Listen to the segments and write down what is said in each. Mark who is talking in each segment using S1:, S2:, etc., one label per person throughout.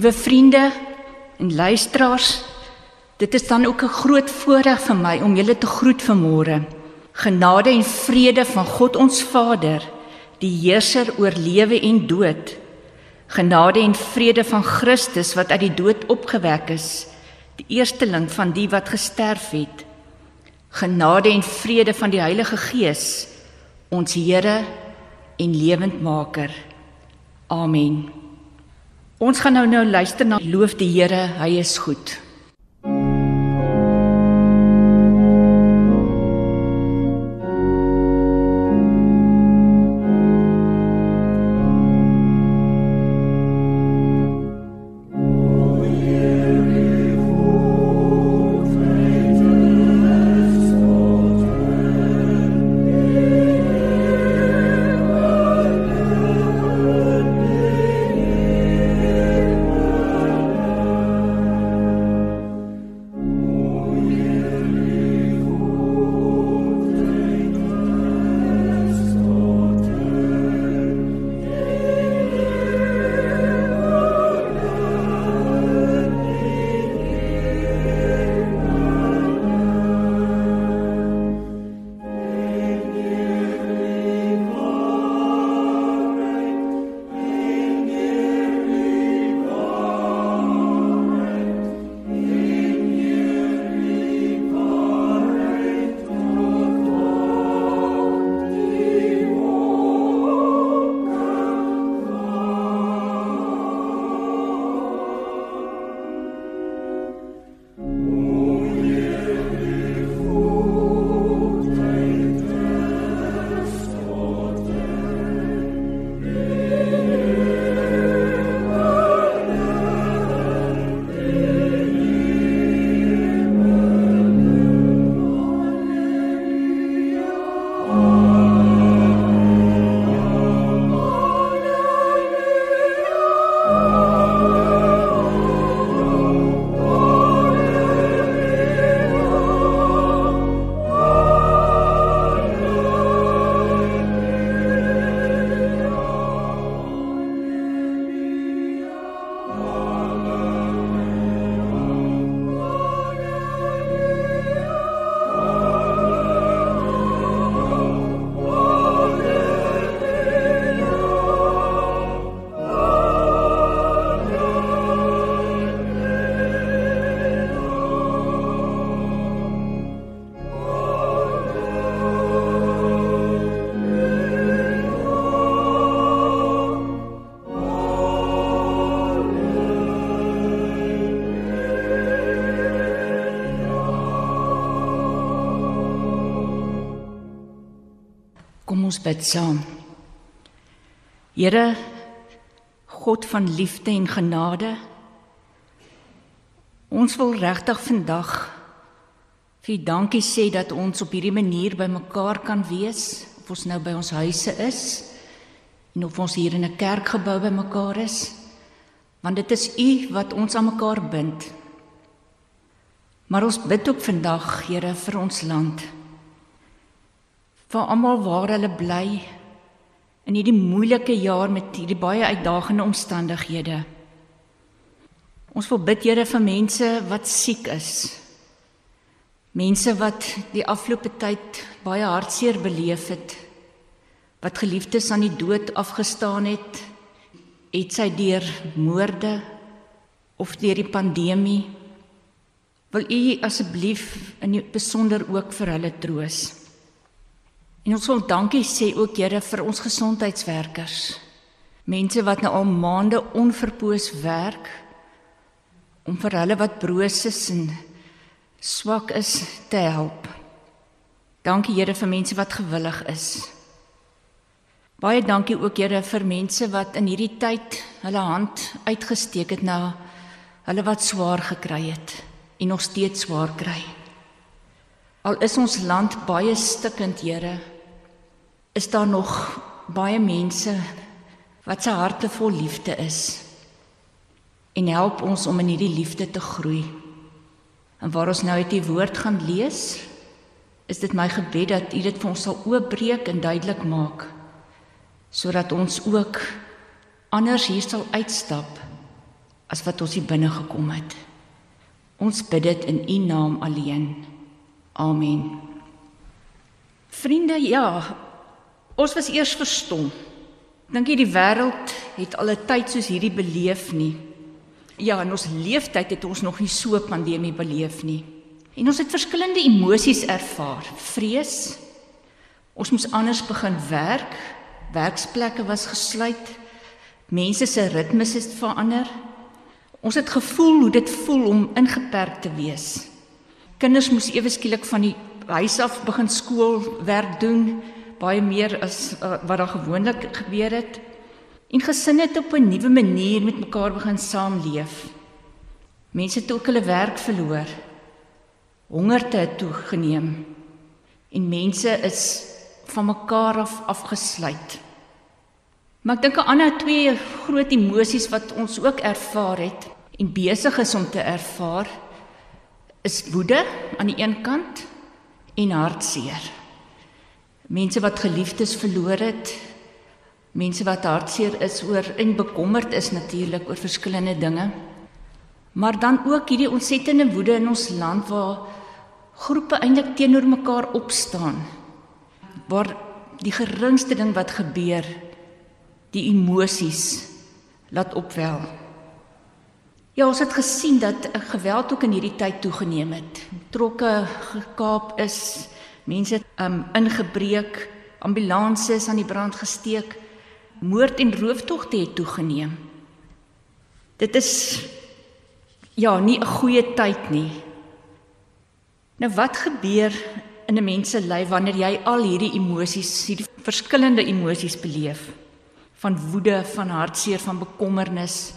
S1: Liewe vriende en luisteraars, dit is dan ook 'n groot voorreg vir my om julle te groet vanmôre. Genade en vrede van God ons Vader, die heerser oor lewe en dood. Genade en vrede van Christus wat uit die dood opgewek is, die eersteling van die wat gesterf het. Genade en vrede van die Heilige Gees, ons Here en lewendmaker. Amen. Ons gaan nou nou luister na loof die Here, hy is goed. Ons bid saam. Here God van liefde en genade. Ons wil regtig vandag vir dankie sê dat ons op hierdie manier bymekaar kan wees, of ons nou by ons huise is en of ons hier in 'n kerkgebou bymekaar is, want dit is U wat ons aan mekaar bind. Maar ons bid ook vandag, Here, vir ons land vir almal waar hulle bly in hierdie moeilike jaar met hierdie baie uitdagende omstandighede. Ons wil bid Here vir mense wat siek is. Mense wat die afgelope tyd baie hartseer beleef het. Wat geliefdes aan die dood afgestaan het, het sy deur moorde of deur die pandemie. Wil U asseblief in besonder ook vir hulle troos? En ons wil dankie sê ook Here vir ons gesondheidswerkers. Mense wat nou al maande onverpoos werk om vir hulle wat broos is en swak is te help. Dankie Here vir mense wat gewillig is. Baie dankie ook Here vir mense wat in hierdie tyd hulle hand uitgesteek het na hulle wat swaar gekry het en nog steeds swaar kry. Al is ons land baie stikkend, Here, is daar nog baie mense wat se harte vol liefde is. En help ons om in hierdie liefde te groei. En waar ons nou uit die woord gaan lees, is dit my gebed dat U dit vir ons sal oopbreek en duidelik maak sodat ons ook anders hier sal uitstap as wat ons hier binne gekom het. Ons bid dit in U naam alleen. Amen. Vriende, ja, ons was eers verstom. Dink jy die wêreld het al 'n tyd soos hierdie beleef nie? Ja, in ons leeftyd het ons nog nie so 'n pandemie beleef nie. En ons het verskillende emosies ervaar. Vrees. Ons moes anders begin werk. Werksplekke was gesluit. Mense se ritmes het verander. Ons het gevoel hoe dit voel om ingeperk te wees. Kinders moes ewe skielik van die huis af begin skoolwerk doen, baie meer as uh, wat daar gewoonlik gebeur het. En gesinne het op 'n nuwe manier met mekaar begin saamleef. Mense het ook hulle werk verloor. Hongerte het toegeneem en mense is van mekaar af afgesluit. Maar ek dink 'n ander twee groot emosies wat ons ook ervaar het en besig is om te ervaar is woede aan die een kant en hartseer. Mense wat geliefdes verloor het, mense wat hartseer is oor en bekommerd is natuurlik oor verskillende dinge. Maar dan ook hierdie ontsettende woede in ons land waar groepe eintlik teenoor mekaar opstaan. Waar die geringste ding wat gebeur die emosies laat opwel. Ja, ons het gesien dat geweld ook in hierdie tyd toegeneem het. Trokke gekaap is, mense um ingebreek, ambulanses aan die brand gesteek moord en rooftogte het toegeneem. Dit is ja, nie 'n goeie tyd nie. Nou wat gebeur in 'n mens se lyf wanneer jy al hierdie emosies, hierdie verskillende emosies beleef? Van woede, van hartseer, van bekommernis.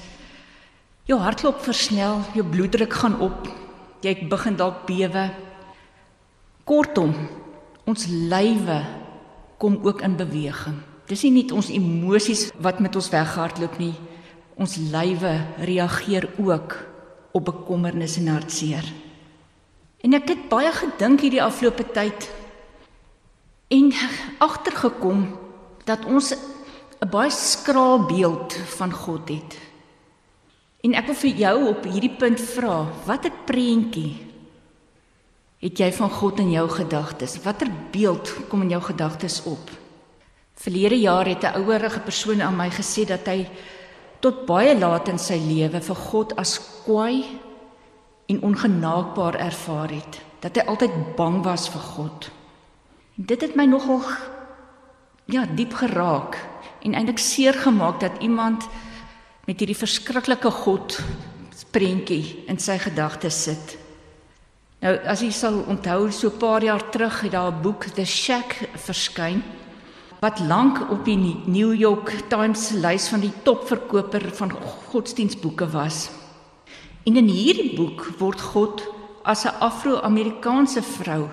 S1: Jou hartklop versnel, jou bloeddruk gaan op. Jy begin dalk bewe. Kortom, ons lywe kom ook in beweging. Dis nie net ons emosies wat met ons weghardloop nie. Ons lywe reageer ook op bekommernis en hartseer. En ek het baie gedink hierdie afgelope tyd en agtergekom dat ons 'n baie skraal beeld van God het. En ek wil vir jou op hierdie punt vra, watter prentjie het jy van God in jou gedagtes? Watter beeld kom in jou gedagtes op? Verlede jaar het 'n ouerige persoon aan my gesê dat hy tot baie laat in sy lewe vir God as kwaai en ongenaakbaar ervaar het. Dat hy altyd bang was vir God. Dit het my nogal ja, diep geraak en eintlik seer gemaak dat iemand met hierdie verskriklike God prentjie in sy gedagtes sit. Nou as jy sal onthou so 'n paar jaar terug het daar 'n boek The Shack verskyn wat lank op die New York Times lys van die topverkoper van godsdienstboeke was. En in hierdie boek word God as 'n Afro-Amerikaanse vrou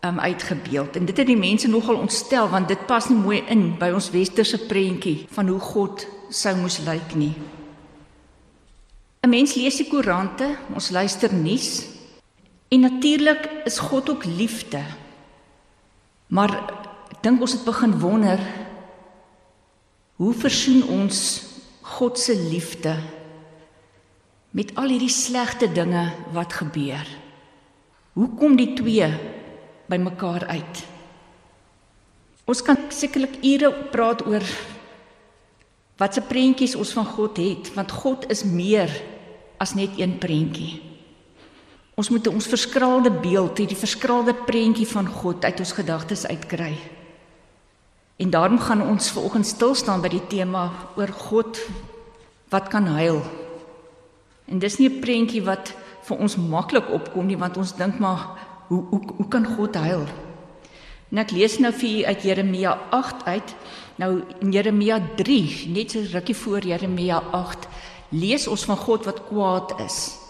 S1: um uitgebeeld. En dit het die mense nogal ontstel want dit pas nie mooi in by ons westerse prentjie van hoe God sou moes lyk nie. 'n Mens lees die koerante, ons luister nuus en natuurlik is God ook liefde. Maar dink ons het begin wonder hoe versoen ons God se liefde met al hierdie slegte dinge wat gebeur. Hoe kom die twee by mekaar uit? Ons kan sekerlik ure praat oor wat se prentjies ons van God het, want God is meer as net een prentjie. Ons moet ons verskraalde beeld, hierdie verskraalde prentjie van God uit ons gedagtes uitkry. En daarom gaan ons vanoggend stil staan by die tema oor God wat kan huil. En dis nie 'n prentjie wat vir ons maklik opkom nie want ons dink maar hoe hoe hoe kan God huil? En ek lees nou vir u uit Jeremia 8 uit. Nou in Jeremia 3, net so rukkie voor Jeremia 8, lees ons van God wat kwaad is.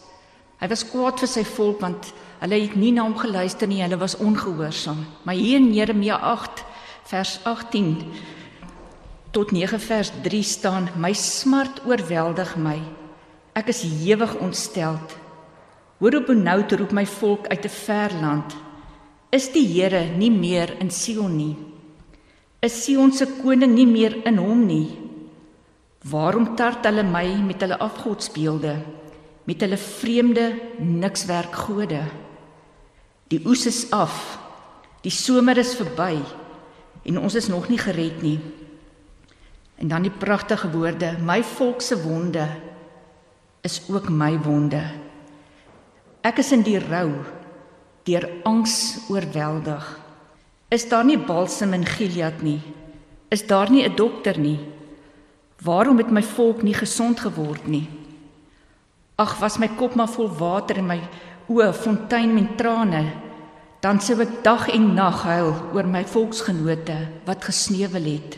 S1: Hy was kwaad vir sy volk want hulle het nie na hom geluister nie, hulle was ongehoorsaam. Maar hier in Jeremia 8 vers 18 tot 9 vers 3 staan my smart oorweldig my. Ek is ewig ontsteld. Hoor op nou te roep my volk uit 'n ver land. Is die Here nie meer in Sion nie? Is Sion se koning nie meer in hom nie? Waarom tart hulle my met hulle afgodsbeelde, met hulle vreemde nikswerk gode? Die oes is af. Die somer is verby en ons is nog nie gered nie. En dan die pragtige woorde: My volk se wonde is ook my wonde. Ek is in die rou, deur angs oorweldig. Is daar nie balsem in Gilead nie? Is daar nie 'n dokter nie? Waarom het my volk nie gesond geword nie? Ag, was my kop maar vol water en my oë fontein met trane, dan sou ek dag en nag huil oor my volksgenote wat gesneuwel het.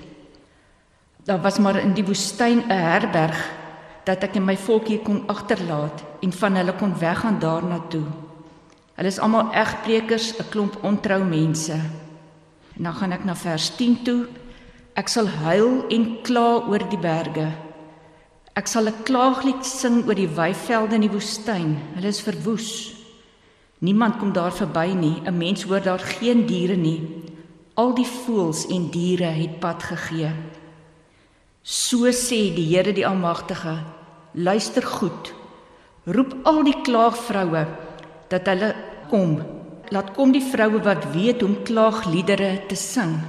S1: Daar was maar in die woestyn 'n herberg dat ek en my volk hier kon agterlaat en van hulle kon weggaan daarna toe. Hulle is almal egprekers, 'n klomp ontrou mense. En dan gaan ek na vers 10 toe. Ek sal huil en kla oor die berge. Ek sal 'n klaaglied sing oor die weivelde in die woestyn. Hulle is verwoes. Niemand kom daar verby nie. 'n Mens hoor daar geen diere nie. Al die voëls en diere het pad gegee. So sê die Here die Almagtige: Luister goed. Roep al die klaagvroue dat hulle kom. Laat kom die vroue wat weet hoe om klaagliedere te sing.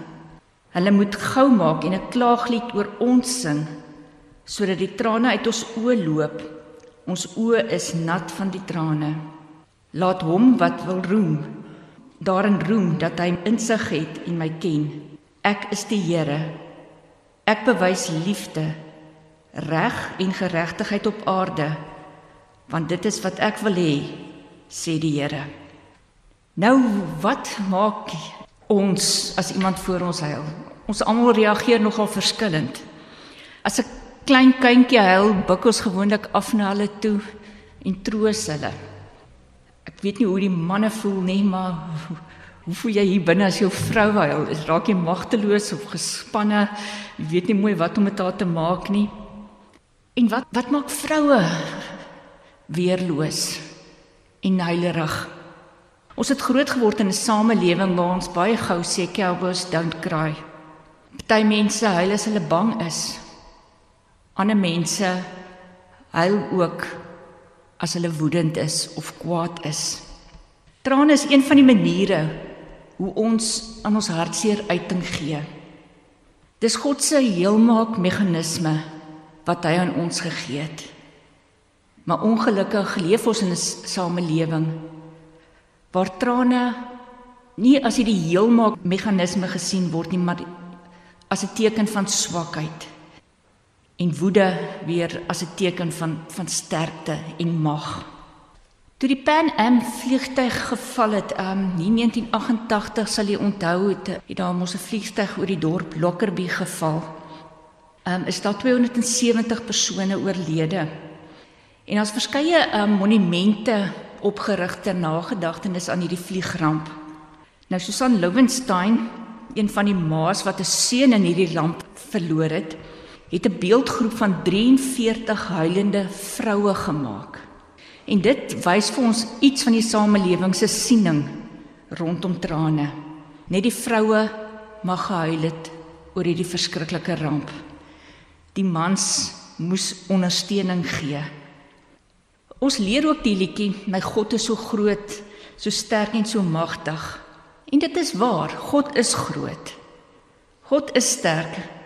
S1: Hulle moet gou maak en 'n klaaglied oor ons sing sodat die trane uit ons oë loop. Ons oë is nat van die trane. Laat hom wat wil roem daarin roem dat hy insig het en my ken. Ek is die Here. Ek bewys liefde, reg en geregtigheid op aarde, want dit is wat ek wil hê, sê die Here. Nou wat maak ons as iemand voor ons huil? Ons almal reageer nogal verskillend. As 'n klein kindjie huil, buig ons gewoonlik af na hulle toe en troos hulle. Ek weet nie hoe die manne voel nie, maar Hoe voel jy hier binne as jou vrou huil? Is raak jy magteloos of gespanne? Jy weet nie mooi wat om met haar te maak nie. En wat wat maak vroue weerloos en huilerig? Ons het groot geword in 'n samelewing waar ons baie gou sê cowboys don't cry. Party mense huil as hulle bang is. Ander mense huil ook as hulle woedend is of kwaad is. Trane is een van die maniere hoe ons aan ons hartseer uiting gee. Dis God se heelmaak meganisme wat hy aan ons gegee het. Maar ongelukkig leef ons in 'n samelewing waar trane nie as die heelmaak meganisme gesien word nie, maar as 'n teken van swakheid en woede weer as 'n teken van van sterkte en mag. Toe die Pan Am vliegtyg geval het, um in 1988 sal jy onthou het, het daar mos 'n vliegtyg oor die dorp Lockerbie geval. Um is daar 270 persone oorlede. En daar's verskeie um monumente opgerig ter nagedagtenis aan hierdie vliegramp. Nou Susan Lowenstein, een van die ma's wat 'n seun in hierdie ramp verloor het, het 'n beeldgroep van 43 huilende vroue gemaak. En dit wys vir ons iets van die samelewing se siening rondom trane. Net die vroue mag gehuil het oor hierdie verskriklike ramp. Die mans moes ondersteuning gee. Ons leer ook die liedjie My God is so groot, so sterk en so magtig. En dit is waar, God is groot. God is sterk.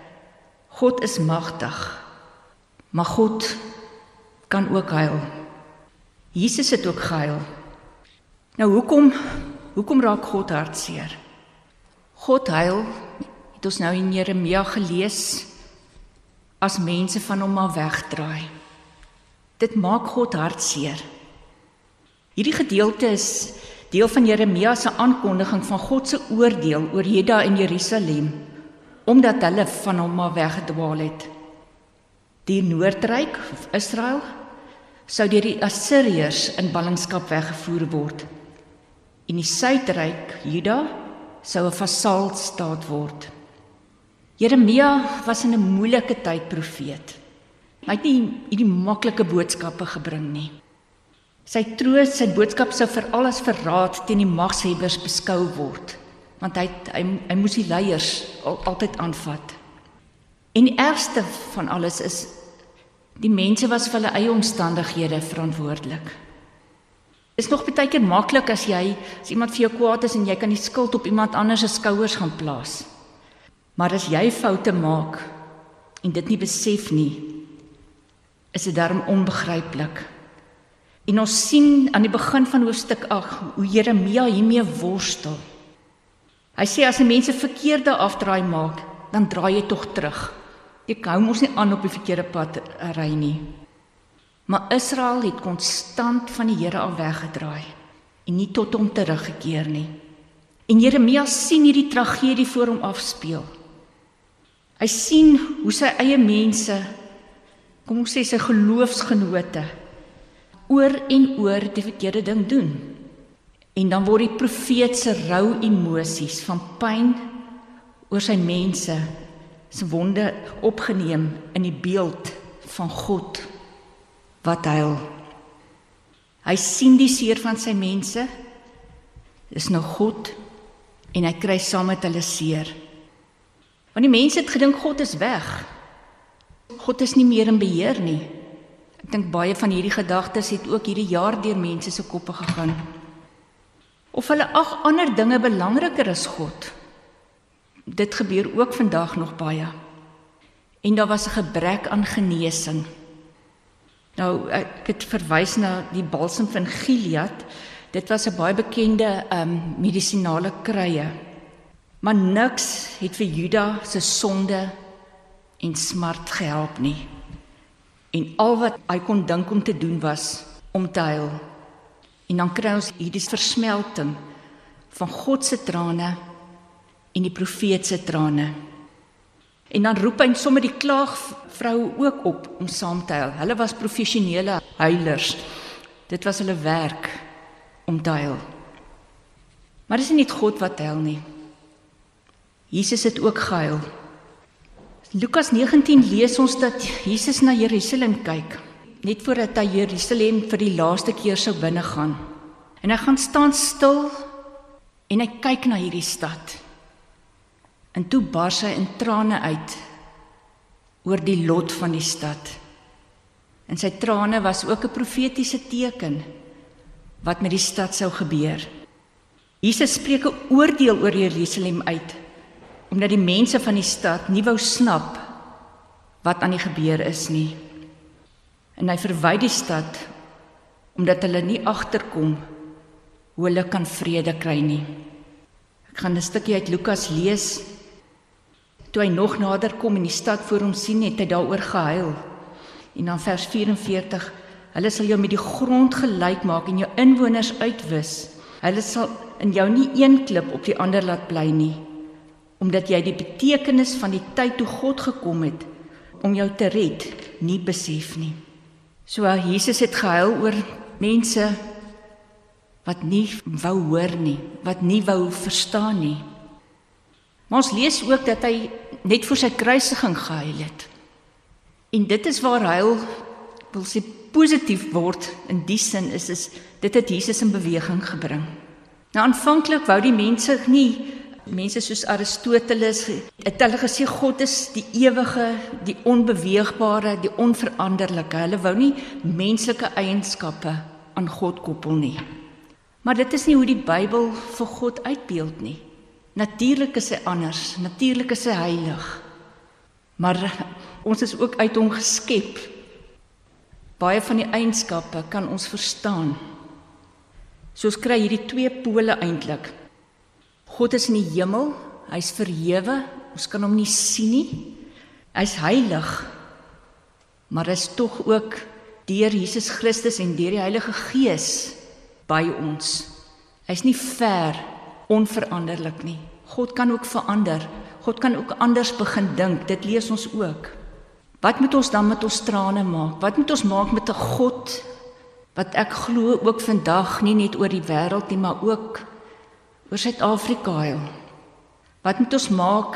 S1: God is magtig. Maar God kan ook huil. Jesus het ook gehuil. Nou hoekom hoekom raak God hartseer? God huil, het ons nou in Jeremia gelees, as mense van hom af wegdraai. Dit maak God hartseer. Hierdie gedeelte is deel van Jeremia se aankondiging van God se oordeel oor Juda en Jerusalem omdat hulle van hom af weggedwaal het. Die noordryk of Israel sou deur die Assiriërs in ballingskap weggevoer word. En die suidryk Juda sou 'n vasaalstaat word. Jeremia was in 'n moeilike tyd profeet. Hy het nie hierdie maklike boodskappe gebring nie. Sy troos, sy boodskap sou veral as verraad teen die magshebbers beskou word, want hy hy, hy moes die leiers al, altyd aanvat. En die ergste van alles is Die mense was vir hulle eie omstandighede verantwoordelik. Is nog baie keer maklik as jy as iemand vir jou kwaad is en jy kan die skuld op iemand anders se skouers gaan plaas. Maar as jy foute maak en dit nie besef nie, is dit darm onbegryplik. En ons sien aan die begin van hoofstuk 8 hoe Jeremia hiermee worstel. Hy sê as 'n mens 'n verkeerde afdraai maak, dan draai jy tog terug. Jy hou mos nie aan op die verkeerde pad ry nie. Maar Israel het konstant van die Here af weggedraai en nie tot hom teruggekeer nie. En Jeremia sien hierdie tragedie voor hom afspeel. Hy sien hoe sy eie mense, kom ons sê sy geloofsgenote, oor en oor die verkeerde ding doen. En dan word die profeet se rou emosies van pyn oor sy mense se wonde opgeneem in die beeld van God wat huil. Hy sien die seer van sy mense. Dis nou God en hy kry saam met hulle seer. Want die mense het gedink God is weg. God is nie meer in beheer nie. Ek dink baie van hierdie gedagtes het ook hierdie jaar deur mense se koppe gegaan. Of hulle ag ander dinge belangriker as God. Dit gebeur ook vandag nog baie. En daar was 'n gebrek aan genesing. Nou ek het verwys na die balsam van Gilead. Dit was 'n baie bekende um medisinale kruie. Maar niks het vir Juda se sonde en smart gehelp nie. En al wat hy kon dink om te doen was om te huil. En dan kry ons hierdie versmelting van God se trane en die profeet se trane. En dan roep hy sommer die klaagvroue ook op om saam te huil. Hulle was professionele huilers. Dit was hulle werk om te huil. Maar dis nie net God wat huil nie. Jesus het ook gehuil. Lukas 19 lees ons dat Jesus na Jerusalem kyk, net voordat hy Jerusalem vir die laaste keer sou binnegaan. En hy gaan staan stil en hy kyk na hierdie stad. En toe bars hy in trane uit oor die lot van die stad. En sy trane was ook 'n profetiese teken wat met die stad sou gebeur. Jesus spreek 'n oordeel oor Jerusalem uit omdat die mense van die stad nie wou snap wat aan die gebeur is nie. En hy verwy die stad omdat hulle nie agterkom hoe hulle kan vrede kry nie. Ek gaan 'n stukkie uit Lukas lees. Toe hy nog nader kom en die stad voor hom sien, het hy daaroor gehuil. En dan vers 44: Hulle sal jou met die grond gelyk maak en jou inwoners uitwis. Hulle sal in jou nie een klip op die ander laat bly nie omdat jy die betekenis van die tyd toe God gekom het om jou te red nie besef nie. So Jesus het gehuil oor mense wat nie wou hoor nie, wat nie wou verstaan nie. Maar ons lees ook dat hy net vir sy kruisiging gehuil het. En dit is waar huil wil sê positief word in die sin is is dit het Jesus in beweging gebring. Nou aanvanklik wou die mense nie Mense soos Aristoteles het hulle gesê God is die ewige, die onbeweegbare, die onveranderlike. Hulle wou nie menslike eienskappe aan God koppel nie. Maar dit is nie hoe die Bybel vir God uitbeeld nie. Natuurlik is hy anders, natuurlik is hy heilig. Maar ons is ook uit hom geskep. Baie van die eienskappe kan ons verstaan. So ons kry hierdie twee pole eintlik. God is in die hemel, hy's verhewe, ons kan hom nie sien nie. Hy's heilig. Maar hy's tog ook deur Jesus Christus en deur die Heilige Gees by ons. Hy's nie ver onveranderlik nie. God kan ook verander. God kan ook anders begin dink. Dit lees ons ook. Wat moet ons dan met ons trane maak? Wat moet ons maak met 'n God wat ek glo ook vandag nie net oor die wêreld nie, maar ook oor Suid-Afrika heel. Wat moet ons maak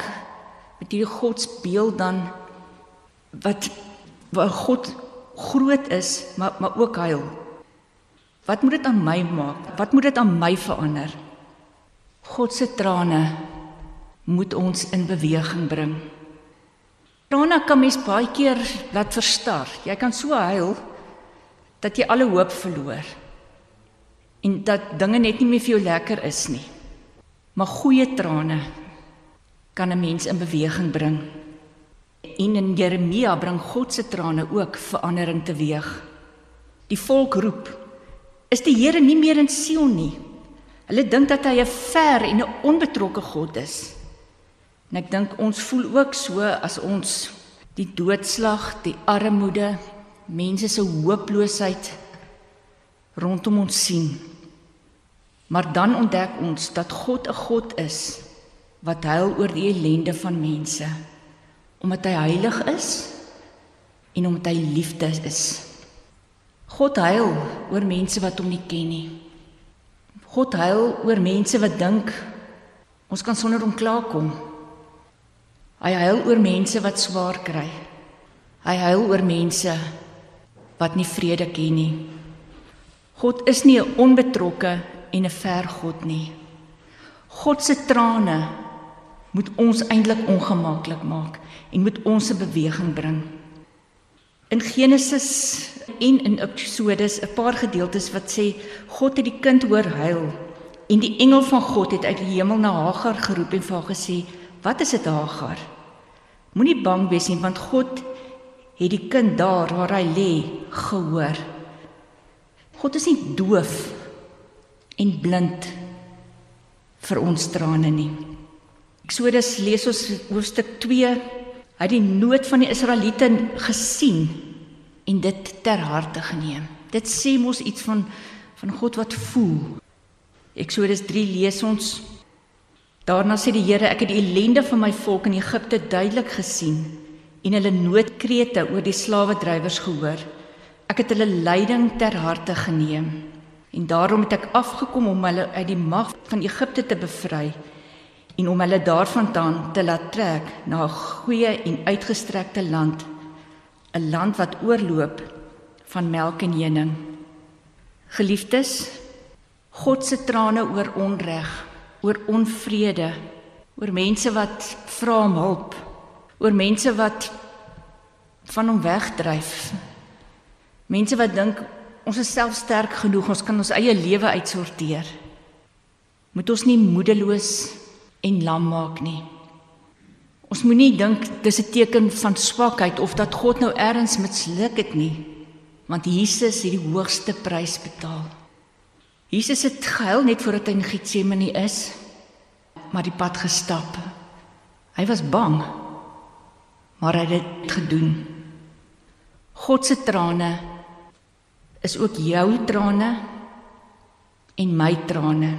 S1: met hierdie godsbeeld dan wat waar God groot is, maar maar ook huil. Wat moet dit aan my maak? Wat moet dit aan my verander? God se trane moet ons in beweging bring. Trane kan mens baie keer laat verstar. Jy kan so huil dat jy alle hoop verloor. En dat dinge net nie meer vir jou lekker is nie. Maar goeie trane kan 'n mens in beweging bring. En in Jeremia bring God se trane ook verandering teweeg. Die volk roep: "Is die Here nie meer in Sion nie?" Hulle dink dat hy 'n ver en 'n onbetrokke God is. En ek dink ons voel ook so as ons die doodslag, die armoede, mense se hooploosheid rondom ons sien. Maar dan ontdek ons dat God 'n God is wat huil oor die ellende van mense omdat hy heilig is en omdat hy liefde is. God huil oor mense wat hom nie ken nie. God huil oor mense wat dink ons kan sonder hom klaarkom. Hy huil oor mense wat swaar kry. Hy huil oor mense wat nie vrede ken nie. God is nie 'n onbetrokke en 'n ver God nie. God se trane moet ons eintlik ongemaklik maak en moet ons 'n beweging bring. In Genesis en in Eksodus 'n paar gedeeltes wat sê God het die kind hoor huil en die engel van God het uit die hemel na Hagar geroep en vir haar gesê Wat is dit Hagar? Moenie bang wees nie want God het die kind daar waar hy lê gehoor. God is nie doof en blind vir ons trane nie. Eksodus lees ons hoofstuk 2. Hy het die nood van die Israeliete gesien en dit ter harte geneem. Dit sê mos iets van van God wat voel. Eksodus 3 lees ons Daarna sê die Here, ek het die ellende van my volk in Egipte duidelik gesien en hulle noodkrete oor die slawedrywers gehoor. Ek het hulle lyding ter harte geneem en daarom het ek afgekom om hulle uit die mag van Egipte te bevry en om hulle daarvandaan te laat trek na 'n goeie en uitgestrekte land, 'n land wat oorloop van melk en honing. Geliefdes, God se trane oor onreg oor onvrede, oor mense wat vra om hulp, oor mense wat van hom wegdryf. Mense wat dink ons is self sterk genoeg, ons kan ons eie lewe uitsorteer. Moet ons nie moedeloos en lam maak nie. Ons moenie dink dis 'n teken van swakheid of dat God nou ergens misluk het nie, want Jesus het die hoogste prys betaal. Jesus het gehuil net voordat hy in Getsemane is, maar die pad gestap. Hy was bang, maar hy het dit gedoen. God se trane is ook jou trane en my trane.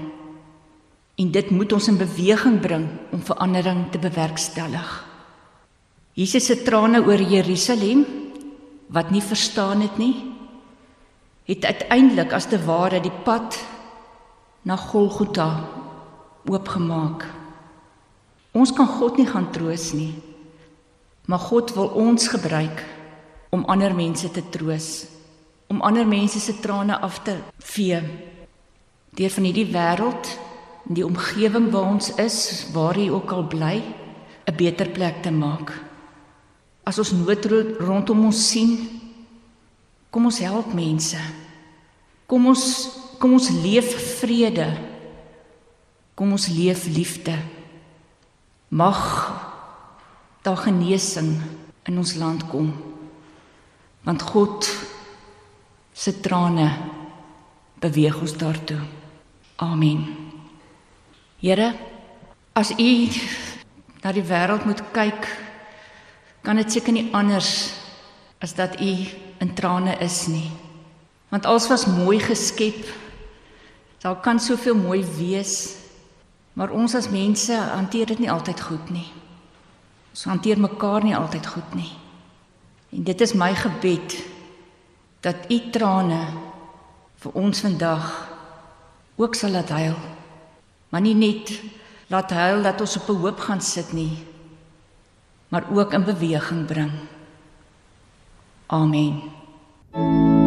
S1: En dit moet ons in beweging bring om verandering te bewerkstellig. Jesus se trane oor Jerusalem wat nie verstaan het nie het uiteindelik as te ware die pad na Golgotha oopgemaak. Ons kan God nie gaan troos nie. Maar God wil ons gebruik om ander mense te troos, om ander mense se trane af te vee deur van hierdie wêreld en die omgewing waar ons is, waar jy ook al bly, 'n beter plek te maak. As ons nood rondom ons sien, Kom ons help mense. Kom ons kom ons leef vrede. Kom ons leef liefde. Mag daar genesing in ons land kom. Want God se trane beweeg ons daartoe. Amen. Here, as U na die wêreld moet kyk, kan dit seker nie anders as dat U in trane is nie. Want alles was mooi geskep. Daar kan soveel mooi wees, maar ons as mense hanteer dit nie altyd goed nie. Ons hanteer mekaar nie altyd goed nie. En dit is my gebed dat u trane vir ons vandag ook sal laat huil. Maar nie net laat huil dat ons op 'n hoop gaan sit nie, maar ook in beweging bring. Amen. Oh.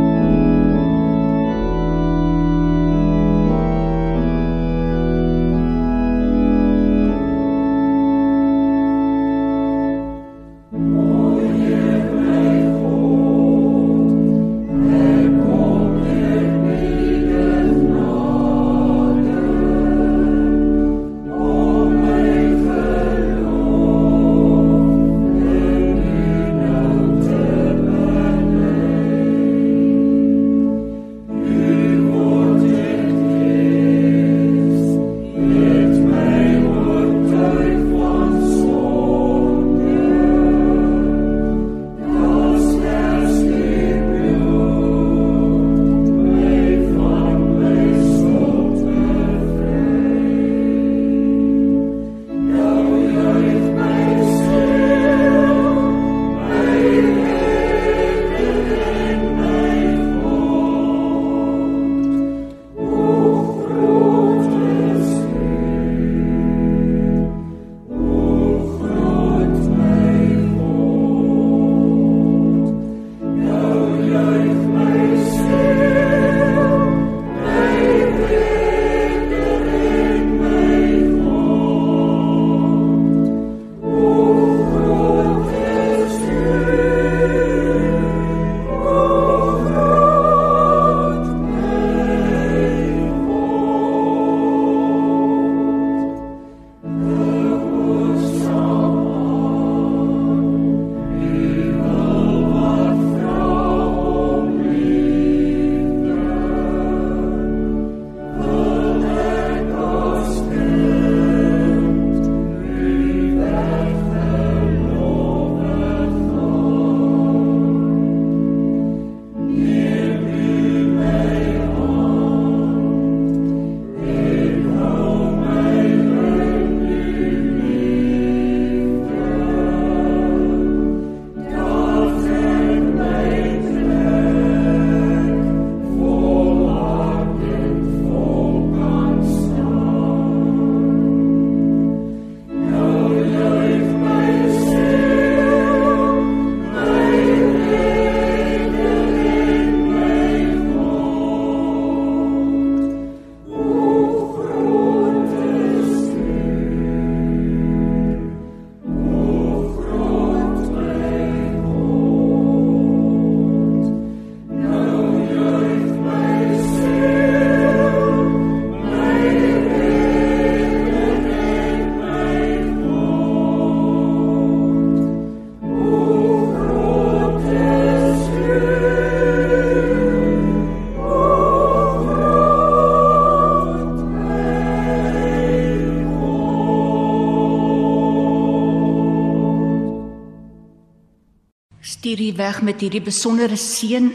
S1: U weg met hierdie besondere seën.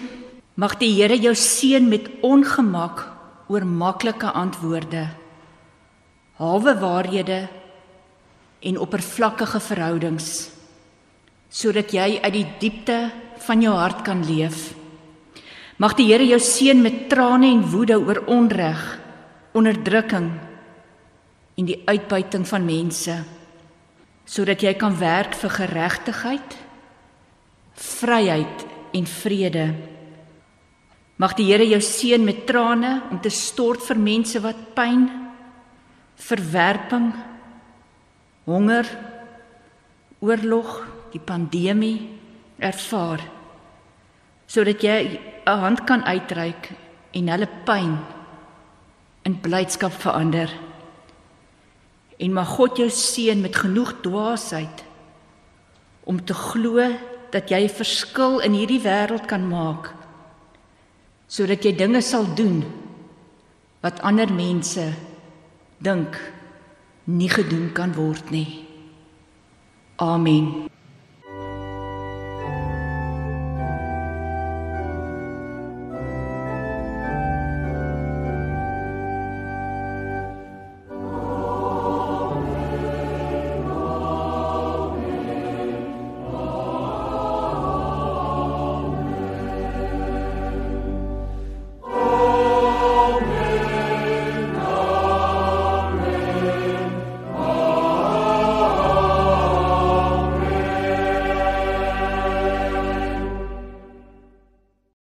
S1: Mag die Here jou seën met ongemak oor maklike antwoorde. Hawe waarhede en oppervlakkige verhoudings sodat jy uit die diepte van jou hart kan leef. Mag die Here jou seën met trane en woede oor onreg, onderdrukking en die uitbuiting van mense sodat jy kan werk vir geregtigheid, vryheid en vrede. Mag die Here jou seën met trane om te stort vir mense wat pyn, verwerping, honger, oorlog, die pandemie ervaar sodat jy 'n hand kan uitreik en hulle pyn in blydskap verander. En mag God jou seën met genoeg dwaasheid om te glo dat jy 'n verskil in hierdie wêreld kan maak sodat jy dinge sal doen wat ander mense dink nie gedoen kan word nie. Amen.